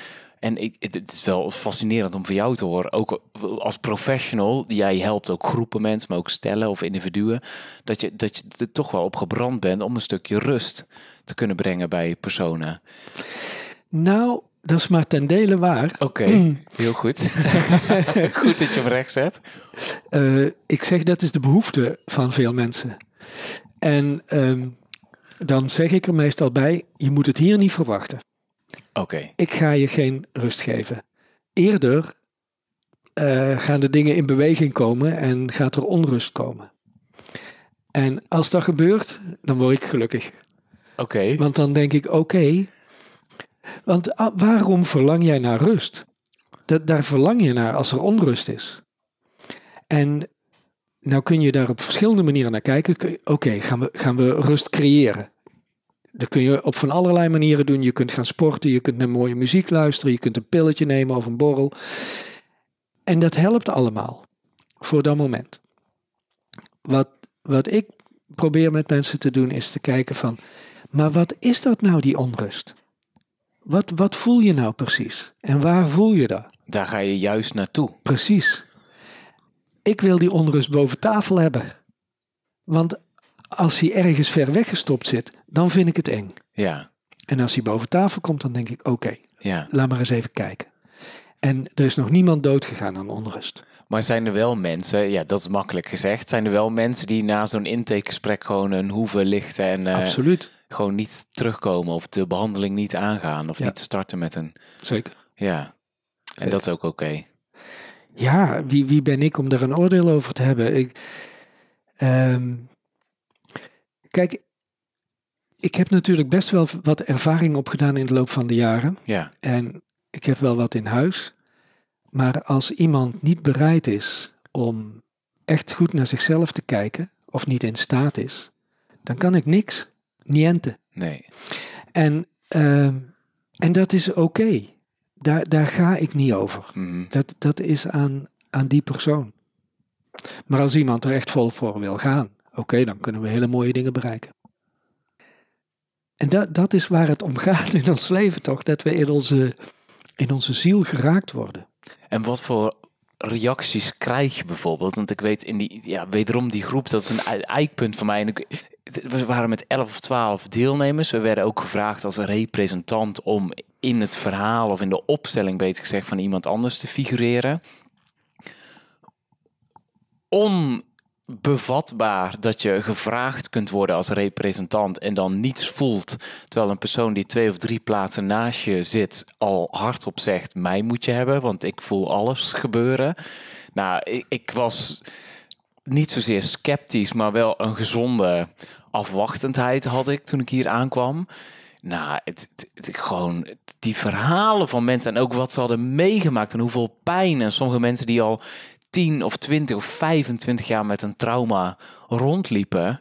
En ik, het is wel fascinerend om voor jou te horen. Ook als professional, jij helpt ook groepen mensen, maar ook stellen of individuen. Dat je, dat je er toch wel op gebrand bent om een stukje rust te kunnen brengen bij personen. Nou, dat is maar ten dele waar. Oké, heel goed. goed dat je hem recht zet. Eh, ik zeg dat is de behoefte van veel mensen. En ehm, dan zeg ik er meestal bij, je moet het hier niet verwachten. Oké. Ik ga je geen rust geven. Eerder eh, gaan de dingen in beweging komen en gaat er onrust komen. En als dat gebeurt, dan word ik gelukkig. Oké. Want dan denk ik, oké, want ah, waarom verlang jij naar rust? Dat, daar verlang je naar als er onrust is. En nou kun je daar op verschillende manieren naar kijken. Oké, gaan, we, gaan we rust creëren? Dat kun je op van allerlei manieren doen. Je kunt gaan sporten, je kunt naar mooie muziek luisteren, je kunt een pilletje nemen of een borrel. En dat helpt allemaal voor dat moment. Wat, wat ik probeer met mensen te doen is te kijken van, maar wat is dat nou die onrust? Wat, wat voel je nou precies? En waar voel je dat? Daar ga je juist naartoe. Precies. Ik wil die onrust boven tafel hebben. Want als hij ergens ver weggestopt zit, dan vind ik het eng. Ja, En als hij boven tafel komt, dan denk ik, oké, ja. laat maar eens even kijken. En er is nog niemand dood gegaan aan onrust. Maar zijn er wel mensen, ja, dat is makkelijk gezegd, zijn er wel mensen die na zo'n intakegesprek gewoon een hoeven lichten en eh, Absoluut. gewoon niet terugkomen of de behandeling niet aangaan of Ja. niet starten met een, Zeker. ja. En dat is ook oké. Ja, wie, wie ben ik om daar een oordeel over te hebben? Ik, ehm, kijk, ik heb natuurlijk best wel wat ervaring opgedaan in de loop van de jaren. Ja, En ik heb wel wat in huis. Maar als iemand niet bereid is om echt goed naar zichzelf te kijken, of niet in staat is, dan kan ik niks. Niente. nee. En, ehm, en dat is oké. Daar, daar ga ik niet over. Mhm. Dat, dat is aan, aan die persoon. Maar als iemand er echt vol voor wil gaan, oké, dan kunnen we hele mooie dingen bereiken. En dat, dat is waar het om gaat in ons leven toch? Dat we in onze, in onze ziel geraakt worden. En wat voor reacties krijg je bijvoorbeeld? Want ik weet in die, ja, wederom die groep, dat is een ei- eikpunt van mij. En we waren met 11 of 12 deelnemers. We werden ook gevraagd als representant om in het verhaal of in de opstelling, beter gezegd, van iemand anders te figureren. Onbevatbaar dat je gevraagd kunt worden als representant en dan niets voelt. Terwijl een persoon die twee of drie plaatsen naast je zit al hardop zegt: Mij moet je hebben, want ik voel alles gebeuren. Nou, ik, ik was niet zozeer sceptisch, maar wel een gezonde afwachtendheid had ik toen ik hier aankwam. Nou, het, het- het- gewoon die verhalen van mensen en ook wat ze hadden meegemaakt en hoeveel pijn. En sommige mensen die al 10 of 20 of 25 jaar met een trauma rondliepen.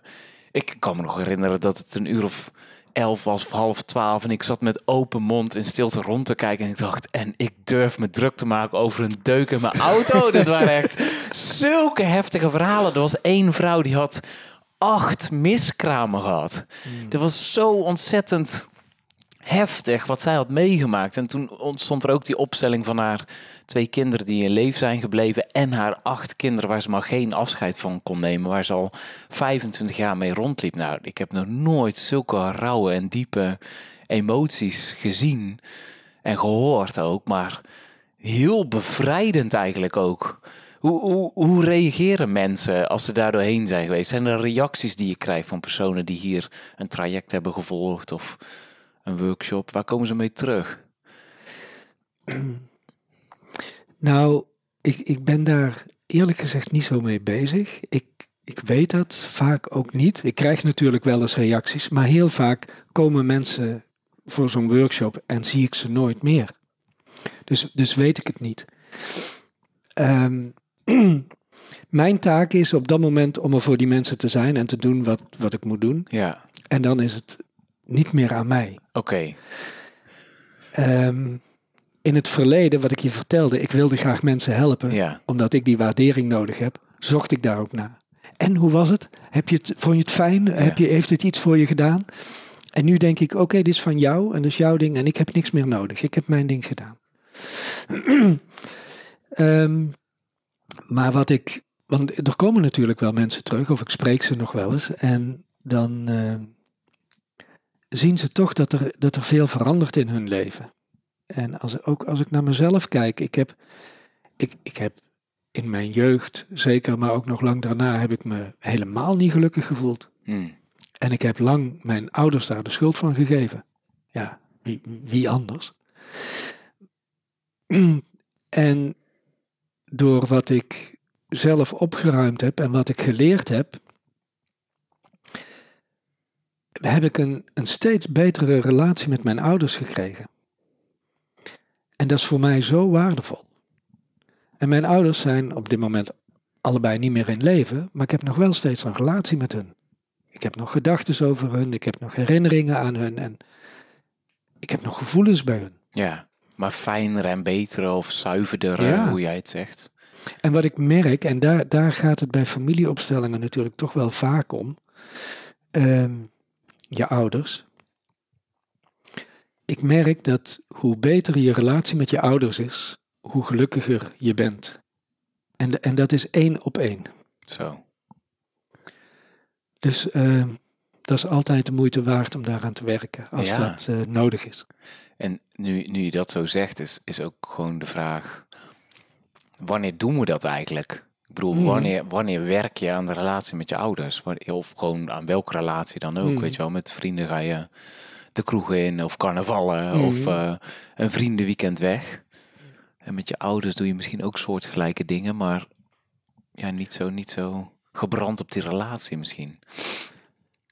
Ik kan me nog herinneren dat het een uur of elf was of half twaalf. En ik zat met open mond in stilte rond te kijken. En ik dacht, en ik durf me druk te maken over een deuk in mijn auto. Dat waren echt zulke heftige verhalen. Er was één vrouw die had acht miskramen gehad. Dat was zo ontzettend heftig wat zij had meegemaakt. En toen ontstond er ook die opstelling van haar twee kinderen die in leven zijn gebleven. En haar acht kinderen waar ze maar geen afscheid van kon nemen. Waar ze al 25 jaar mee rondliep. Nou, ik heb nog nooit zulke rauwe en diepe emoties gezien. En gehoord ook. Maar heel bevrijdend eigenlijk ook. Hoe, hoe, hoe reageren mensen als ze daar doorheen zijn geweest? Zijn er reacties die je krijgt van personen die hier een traject hebben gevolgd of een workshop? Waar komen ze mee terug? Nou, ik, ik ben daar eerlijk gezegd niet zo mee bezig. Ik, ik weet dat vaak ook niet. Ik krijg natuurlijk wel eens reacties, maar heel vaak komen mensen voor zo'n workshop en zie ik ze nooit meer. Dus, dus weet ik het niet. Ehm, mijn taak is op dat moment om er voor die mensen te zijn en te doen wat, wat ik moet doen. Ja, En dan is het niet meer aan mij. oké. Ehm, in het verleden, wat ik je vertelde, ik wilde graag mensen helpen. Ja. Omdat ik die waardering nodig heb, zocht ik daar ook naar. En hoe was het? Heb je het vond je het fijn? Heb je, heeft het iets voor je gedaan? En nu denk ik, oké, dit is van jou en dat is jouw ding en ik heb niks meer nodig. Ik heb mijn ding gedaan. Ehm, maar wat ik, want er komen natuurlijk wel mensen terug, of ik spreek ze nog wel eens. En dan eh, zien ze toch dat er, dat er veel verandert in hun leven. En als, ook als ik naar mezelf kijk, ik heb, ik, ik heb in mijn jeugd, zeker, maar ook nog lang daarna, heb ik me helemaal niet gelukkig gevoeld. Hm. En ik heb lang mijn ouders daar de schuld van gegeven. Ja, wie, wie anders? En door wat ik zelf opgeruimd heb en wat ik geleerd heb, heb ik een, een steeds betere relatie met mijn ouders gekregen. En dat is voor mij zo waardevol. En mijn ouders zijn op dit moment allebei niet meer in leven, maar ik heb nog wel steeds een relatie met hun. Ik heb nog gedachten over hun, ik heb nog herinneringen aan hun en ik heb nog gevoelens bij hun. Ja, maar fijner en beter of zuiverder, Ja. hoe jij het zegt. En wat ik merk, en daar, daar gaat het bij familieopstellingen natuurlijk toch wel vaak om, ehm, je ouders. Ik merk dat hoe beter je relatie met je ouders is, hoe gelukkiger je bent. En, en dat is één op één. Zo. Dus uh, dat is altijd de moeite waard om daaraan te werken als Ja. dat eh, nodig is. En nu, nu je dat zo zegt, is, is ook gewoon de vraag: wanneer doen we dat eigenlijk? Ik bedoel, Hmm. wanneer, wanneer werk je aan de relatie met je ouders? Of gewoon aan welke relatie dan ook. Hmm. Weet je wel, met vrienden ga je de kroeg in, of carnavallen, Hmm. of eh, een vriendenweekend weg. En met je ouders doe je misschien ook soortgelijke dingen, maar ja, niet zo, niet zo gebrand op die relatie misschien.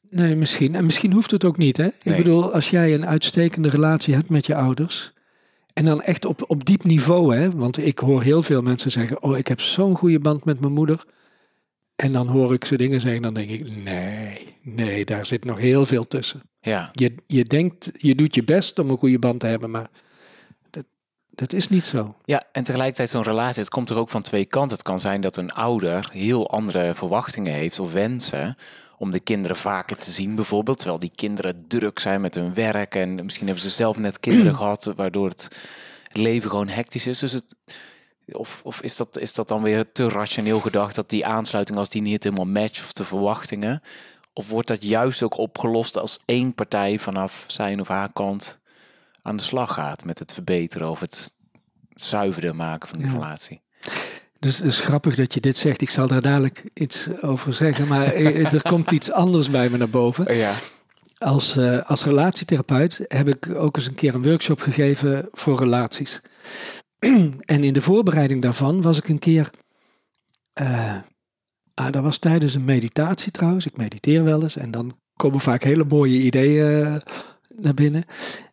Nee, misschien. En misschien hoeft het ook niet. Hè? Ik Nee. bedoel, als jij een uitstekende relatie hebt met je ouders. En dan echt op, op diep niveau, hè? Want ik hoor heel veel mensen zeggen: Oh, ik heb zo'n goede band met mijn moeder. En dan hoor ik ze dingen zeggen, dan denk ik: Nee, nee, daar zit nog heel veel tussen. Ja, Je, je denkt, je doet je best om een goede band te hebben, maar dat, dat is niet zo. Ja, en tegelijkertijd zo'n relatie, het komt er ook van twee kanten. Het kan zijn dat een ouder heel andere verwachtingen heeft of wensen om de kinderen vaker te zien bijvoorbeeld. Terwijl die kinderen druk zijn met hun werk en misschien hebben ze zelf net kinderen gehad, waardoor het leven gewoon hectisch is. Dus het, of, of is, dat, is dat dan weer te rationeel gedacht dat die aansluiting als die niet helemaal matcht of de verwachtingen? Of wordt dat juist ook opgelost als één partij vanaf zijn of haar kant aan de slag gaat met het verbeteren of het zuiverder maken van die Ja. relatie? Dus het is grappig dat je dit zegt. Ik zal daar dadelijk iets over zeggen, maar eh, er komt iets anders bij me naar boven. Ja. Als, eh, als relatietherapeut heb ik ook eens een keer een workshop gegeven voor relaties. en in de voorbereiding daarvan was ik een keer. eh ah, dat was tijdens een meditatie trouwens. Ik mediteer wel eens en dan komen vaak hele mooie ideeën eh, naar binnen.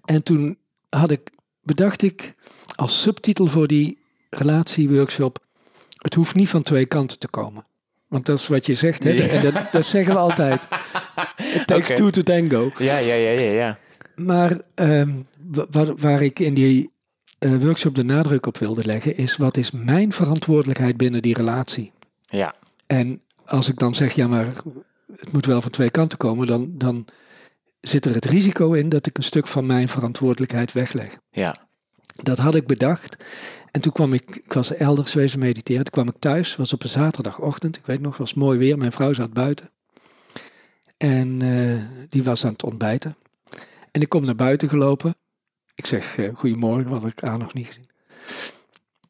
En toen had ik, bedacht ik als subtitel voor die relatieworkshop: Het hoeft niet van twee kanten te komen. Want dat is wat je zegt, hè? Ja. Dat, dat zeggen we altijd. It takes two to tango. Ja, ja, ja, ja, ja. Maar ehm, wa- waar, waar ik in die eh, workshop de nadruk op wilde leggen, is wat is mijn verantwoordelijkheid binnen die relatie? Ja, En als ik dan zeg, ja, maar het moet wel van twee kanten komen, dan, dan zit er het risico in dat ik een stuk van mijn verantwoordelijkheid wegleg. ja. Dat had ik bedacht. En toen kwam ik, ik was elders wezen mediteren. Toen kwam ik thuis, was op een zaterdagochtend. Ik weet nog, was mooi weer. Mijn vrouw zat buiten. En eh, die was aan het ontbijten. En ik kom naar buiten gelopen. Ik zeg, eh, goedemorgen, wat had ik aan nog niet gezien.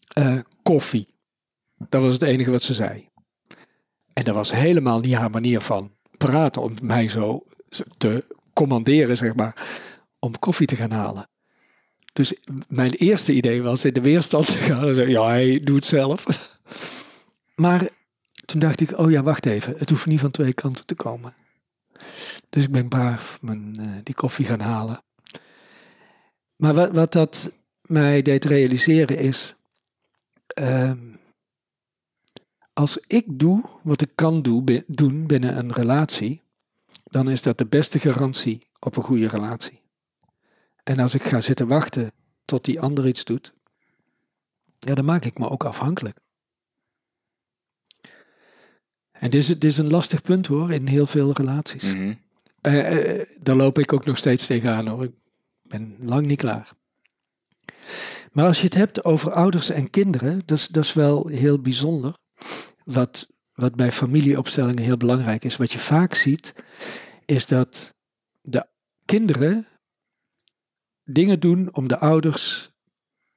Eh, koffie. Dat was het enige wat ze zei. En dat was helemaal niet haar manier van praten om mij zo te commanderen, zeg maar, om koffie te gaan halen. Dus mijn eerste idee was in de weerstand te gaan. Ja, hij doet het zelf. Maar toen dacht ik, oh ja, wacht even. Het hoeft niet van twee kanten te komen. Dus ik ben braaf mijn, eh, die koffie gaan halen. Maar wat, wat dat mij deed realiseren is... ehm, als ik doe wat ik kan doen, bi- doen binnen een relatie... dan is dat de beste garantie op een goede relatie. En als ik ga zitten wachten tot die ander iets doet, ja, dan maak ik me ook afhankelijk. En dit is, dit is een lastig punt hoor, in heel veel relaties. Mhm. Eh, eh, daar loop ik ook nog steeds tegenaan hoor. Ik ben lang niet klaar. Maar als je het hebt over ouders en kinderen, dat is, dat is wel heel bijzonder. Wat, wat bij familieopstellingen heel belangrijk is. Wat je vaak ziet, is dat de kinderen dingen doen om de ouders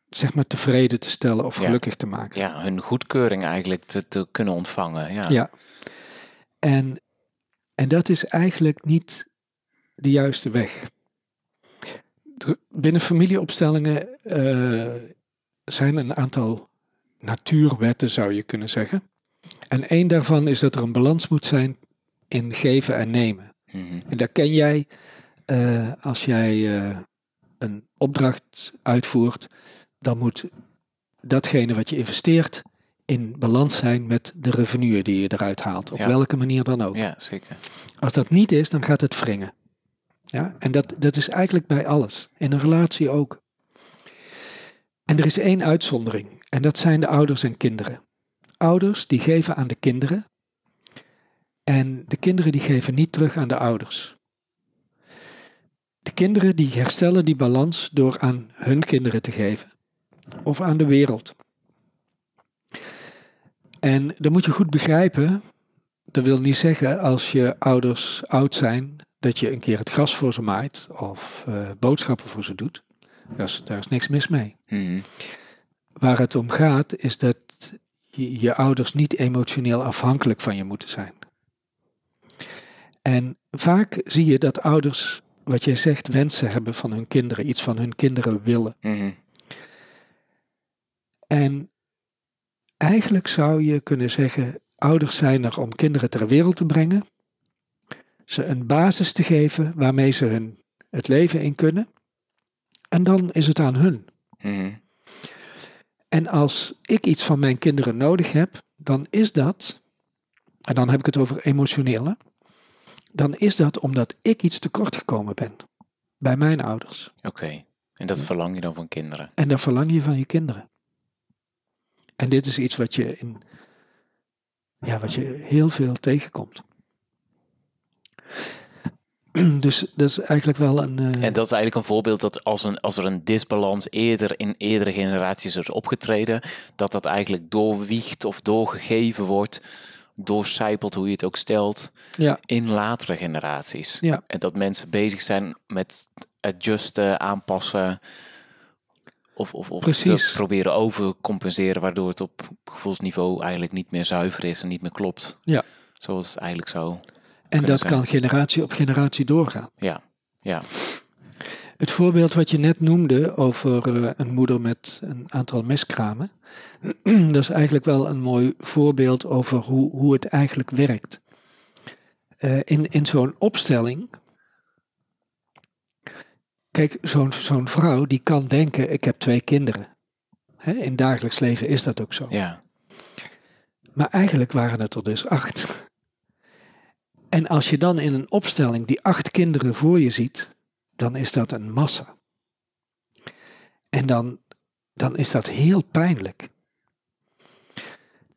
zeg maar tevreden te stellen of Ja. gelukkig te maken. ja, hun goedkeuring eigenlijk te, te kunnen ontvangen. Ja. Ja. En, en dat is eigenlijk niet de juiste weg. Binnen familieopstellingen eh, zijn een aantal natuurwetten, zou je kunnen zeggen. En één daarvan is dat er een balans moet zijn in geven en nemen. Mhm. En dat ken jij eh, als jij eh, een opdracht uitvoert, dan moet datgene wat je investeert in balans zijn met de revenue die je eruit haalt. Op Ja. welke manier dan ook. ja, zeker. Als dat niet is, dan gaat het wringen. Ja? En dat, dat is eigenlijk bij alles. In een relatie ook. En er is één uitzondering. En dat zijn de ouders en kinderen. Ouders die geven aan de kinderen. En de kinderen die geven niet terug aan de ouders. De kinderen die herstellen die balans door aan hun kinderen te geven. Of aan de wereld. En dan moet je goed begrijpen dat wil niet zeggen als je ouders oud zijn dat je een keer het gras voor ze maait of uh, boodschappen voor ze doet. Daar is, daar is niks mis mee. Mhm. Waar het om gaat is dat je, je ouders niet emotioneel afhankelijk van je moeten zijn. En vaak zie je dat ouders, wat jij zegt, wensen hebben van hun kinderen, iets van hun kinderen willen. Mhm. En eigenlijk zou je kunnen zeggen, ouders zijn er om kinderen ter wereld te brengen, ze een basis te geven waarmee ze hun het leven in kunnen. En dan is het aan hun. Mhm. En als ik iets van mijn kinderen nodig heb, dan is dat, en dan heb ik het over emotionele, dan is dat omdat ik iets tekort gekomen ben bij mijn ouders. Oké. En dat verlang je dan van kinderen? En dat verlang je van je kinderen. En dit is iets wat je, in, ja, wat je heel veel tegenkomt. Dus dat is eigenlijk wel een. eh, En dat is eigenlijk een voorbeeld dat als, een, als er een disbalans eerder in eerdere generaties is opgetreden, dat dat eigenlijk doorwiegt of doorgegeven wordt, doorcijpelt, hoe je het ook stelt, ja, in latere generaties. Ja. En dat mensen bezig zijn met adjusten, aanpassen. Of, of, of Precies. te proberen overcompenseren, waardoor het op gevoelsniveau eigenlijk niet meer zuiver is en niet meer klopt. ja. Zoals het eigenlijk zou. En dat zijn. kan generatie op generatie doorgaan. Ja, ja. Het voorbeeld wat je net noemde over eh, een moeder met een aantal miskramen, dat is eigenlijk wel een mooi voorbeeld over hoe, hoe het eigenlijk werkt. Eh, in in zo'n opstelling, kijk, zo'n zo'n vrouw die kan denken, ik heb twee kinderen. Hè, in dagelijks leven is dat ook zo. ja. Maar eigenlijk waren het er dus acht. En als je dan in een opstelling die acht kinderen voor je ziet, dan is dat een massa. En dan, dan is dat heel pijnlijk.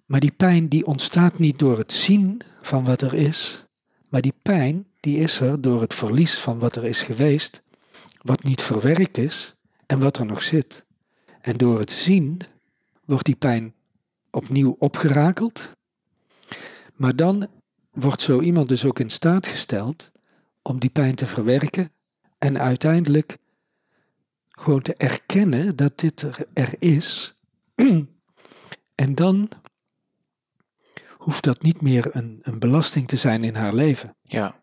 Maar die pijn die ontstaat niet door het zien van wat er is, maar die pijn die is er door het verlies van wat er is geweest, wat niet verwerkt is en wat er nog zit. En door het zien wordt die pijn opnieuw opgerakeld. Maar dan wordt zo iemand dus ook in staat gesteld om die pijn te verwerken en uiteindelijk gewoon te erkennen dat dit er, is. en dan hoeft dat niet meer een, een belasting te zijn in haar leven. Ja,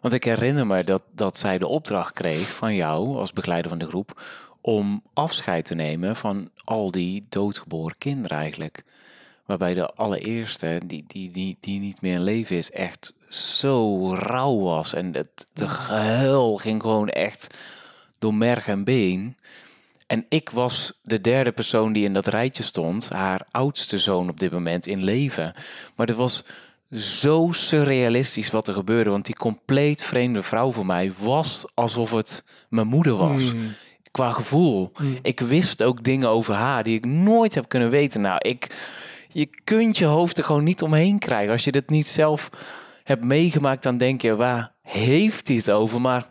want ik herinner me dat, dat zij de opdracht kreeg van jou als begeleider van de groep om afscheid te nemen van al die doodgeboren kinderen eigenlijk. Waarbij de allereerste, die, die, die, die niet meer in leven is, echt zo rauw was. En het de gehuil ging gewoon echt door merg en been. En ik was de derde persoon die in dat rijtje stond, haar oudste zoon op dit moment in leven. Maar het was zo surrealistisch wat er gebeurde, want die compleet vreemde vrouw voor mij was alsof het mijn moeder was. Qua gevoel. Ik wist ook dingen over haar die ik nooit heb kunnen weten. Nou, ik, je kunt je hoofd er gewoon niet omheen krijgen. Als je dit niet zelf hebt meegemaakt, dan denk je, waar heeft hij het over? Maar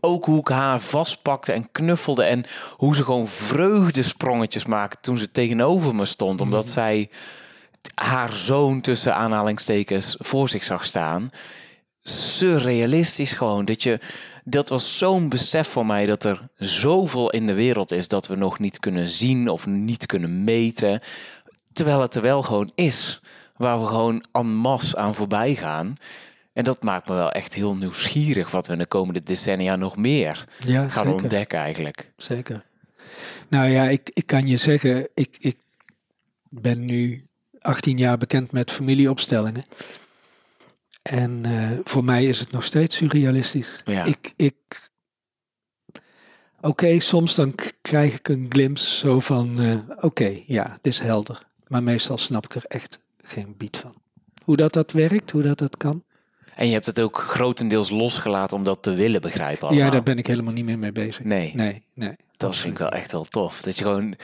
ook hoe ik haar vastpakte en knuffelde en hoe ze gewoon vreugdesprongetjes maakte toen ze tegenover me stond, omdat zij haar zoon tussen aanhalingstekens voor zich zag staan. Surrealistisch gewoon. Dat, je, dat was zo'n besef voor mij dat er zoveel in de wereld is dat we nog niet kunnen zien of niet kunnen meten. Terwijl het er wel gewoon is. Waar we gewoon en masse aan voorbij gaan. En dat maakt me wel echt heel nieuwsgierig wat we in de komende decennia nog meer Ja, gaan zeker. ontdekken eigenlijk. Zeker. Nou ja, ik, ik kan je zeggen, ik, ik ben nu 18 jaar bekend met familieopstellingen. En eh, voor mij is het nog steeds surrealistisch. Ja. Ik, ik, Oké, soms dan krijg ik een glimpse zo van, eh, oké, ja, dit is helder. Maar meestal snap ik er echt geen bied van. Hoe dat dat werkt, hoe dat dat kan. En je hebt het ook grotendeels losgelaten om dat te willen begrijpen allemaal. Ja, daar ben ik helemaal niet meer mee bezig. Nee. Nee, nee. Dat vind ik wel echt wel tof. Dat je gewoon,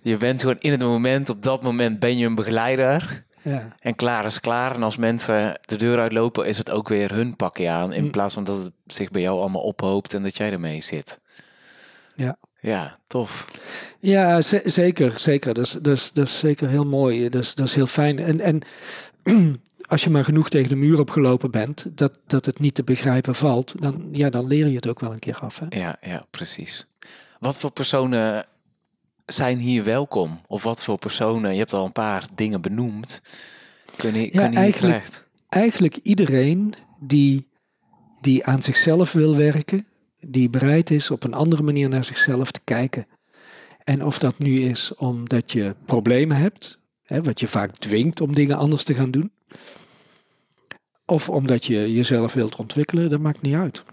je bent gewoon in het moment, op dat moment ben je een begeleider. Ja, En klaar is klaar. En als mensen de deur uitlopen, is het ook weer hun pakje aan. In Hm. plaats van dat het zich bij jou allemaal ophoopt en dat jij ermee zit. ja. Ja, tof. Ja, ze- zeker, zeker. Dat is, dat, is, dat is zeker heel mooi. Dat is, dat is heel fijn. En, en als je maar genoeg tegen de muur opgelopen bent, dat, dat het niet te begrijpen valt, dan, ja, dan leer je het ook wel een keer af. Hè? Ja, ja, precies. Wat voor personen zijn hier welkom? Of wat voor personen? Je hebt al een paar dingen benoemd. Kunnen, Ja, kunnen hier eigenlijk- terecht? Eigenlijk iedereen die, die aan zichzelf wil werken, die bereid is op een andere manier naar zichzelf te kijken. En of dat nu is omdat je problemen hebt, hè, wat je vaak dwingt om dingen anders te gaan doen. Of omdat je jezelf wilt ontwikkelen, dat maakt niet uit.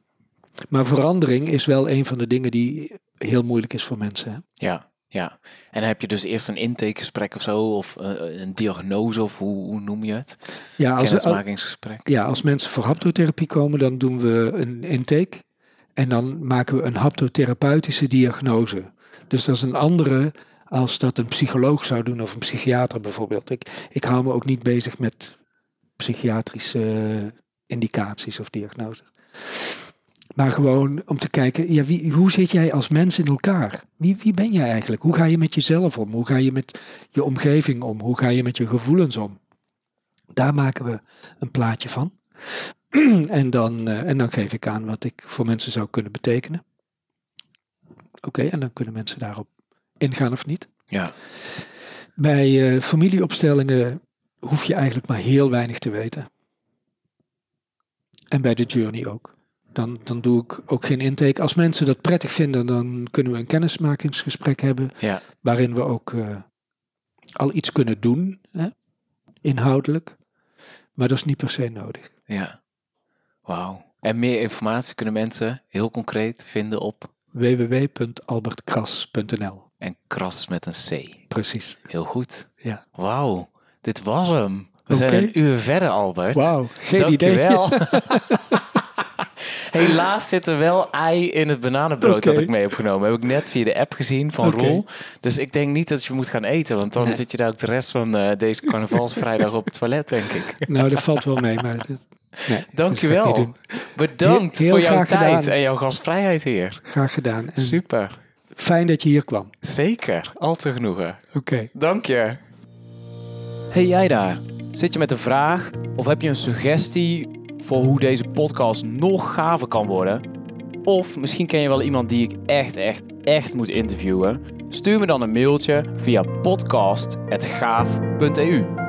Maar verandering is wel een van de dingen die heel moeilijk is voor mensen. Hè? Ja, ja. En dan heb je dus eerst een intakegesprek of zo, of eh, een diagnose, of hoe, hoe noem je het? Ja, als, Kennismakingsgesprek. Ja, als mensen voor haptotherapie komen, dan doen we een intake. En dan maken we een haptotherapeutische diagnose. Dus dat is een andere als dat een psycholoog zou doen of een psychiater bijvoorbeeld. Ik, ik hou me ook niet bezig met psychiatrische indicaties of diagnoses. Maar gewoon om te kijken, ja, wie, hoe zit jij als mens in elkaar? Wie, wie ben jij eigenlijk? Hoe ga je met jezelf om? Hoe ga je met je omgeving om? Hoe ga je met je gevoelens om? Daar maken we een plaatje van. en, dan, eh, en dan geef ik aan wat ik voor mensen zou kunnen betekenen. Oké, en dan kunnen mensen daarop ingaan of niet. Ja, Bij eh, familieopstellingen hoef je eigenlijk maar heel weinig te weten. En bij de journey ook. Dan, dan doe ik ook geen intake. Als mensen dat prettig vinden, dan kunnen we een kennismakingsgesprek hebben. ja, Waarin we ook eh, al iets kunnen doen, hè? inhoudelijk. Maar dat is niet per se nodig. ja. Wauw. En meer informatie kunnen mensen heel concreet vinden op... www.albertkras.nl En kras is met een C. Precies. Heel goed. Ja. Wauw, dit was hem. We zijn een uur verder, Albert. Wauw, geen Dankjewel. Helaas zit er wel ei in het bananenbrood dat ik mee heb genomen. Heb ik net via de app gezien van Oké. Rol. Dus ik denk niet dat je moet gaan eten. Want dan Nee. zit je daar ook de rest van eh, deze carnavalsvrijdag op het toilet, denk ik. Nou, dat valt wel mee, maar dat, nee, Dankjewel. Bedankt Heel- heel voor jouw tijd gedaan. en jouw gastvrijheid hier. Graag gedaan. En Super. fijn dat je hier kwam. Zeker. Al te genoegen. Oké. Dank je. Hey jij daar. Zit je met een vraag of heb je een suggestie voor hoe deze podcast nog gaver kan worden? Of misschien ken je wel iemand die ik echt, echt, echt moet interviewen? Stuur me dan een mailtje via podcast.gaaf.eu.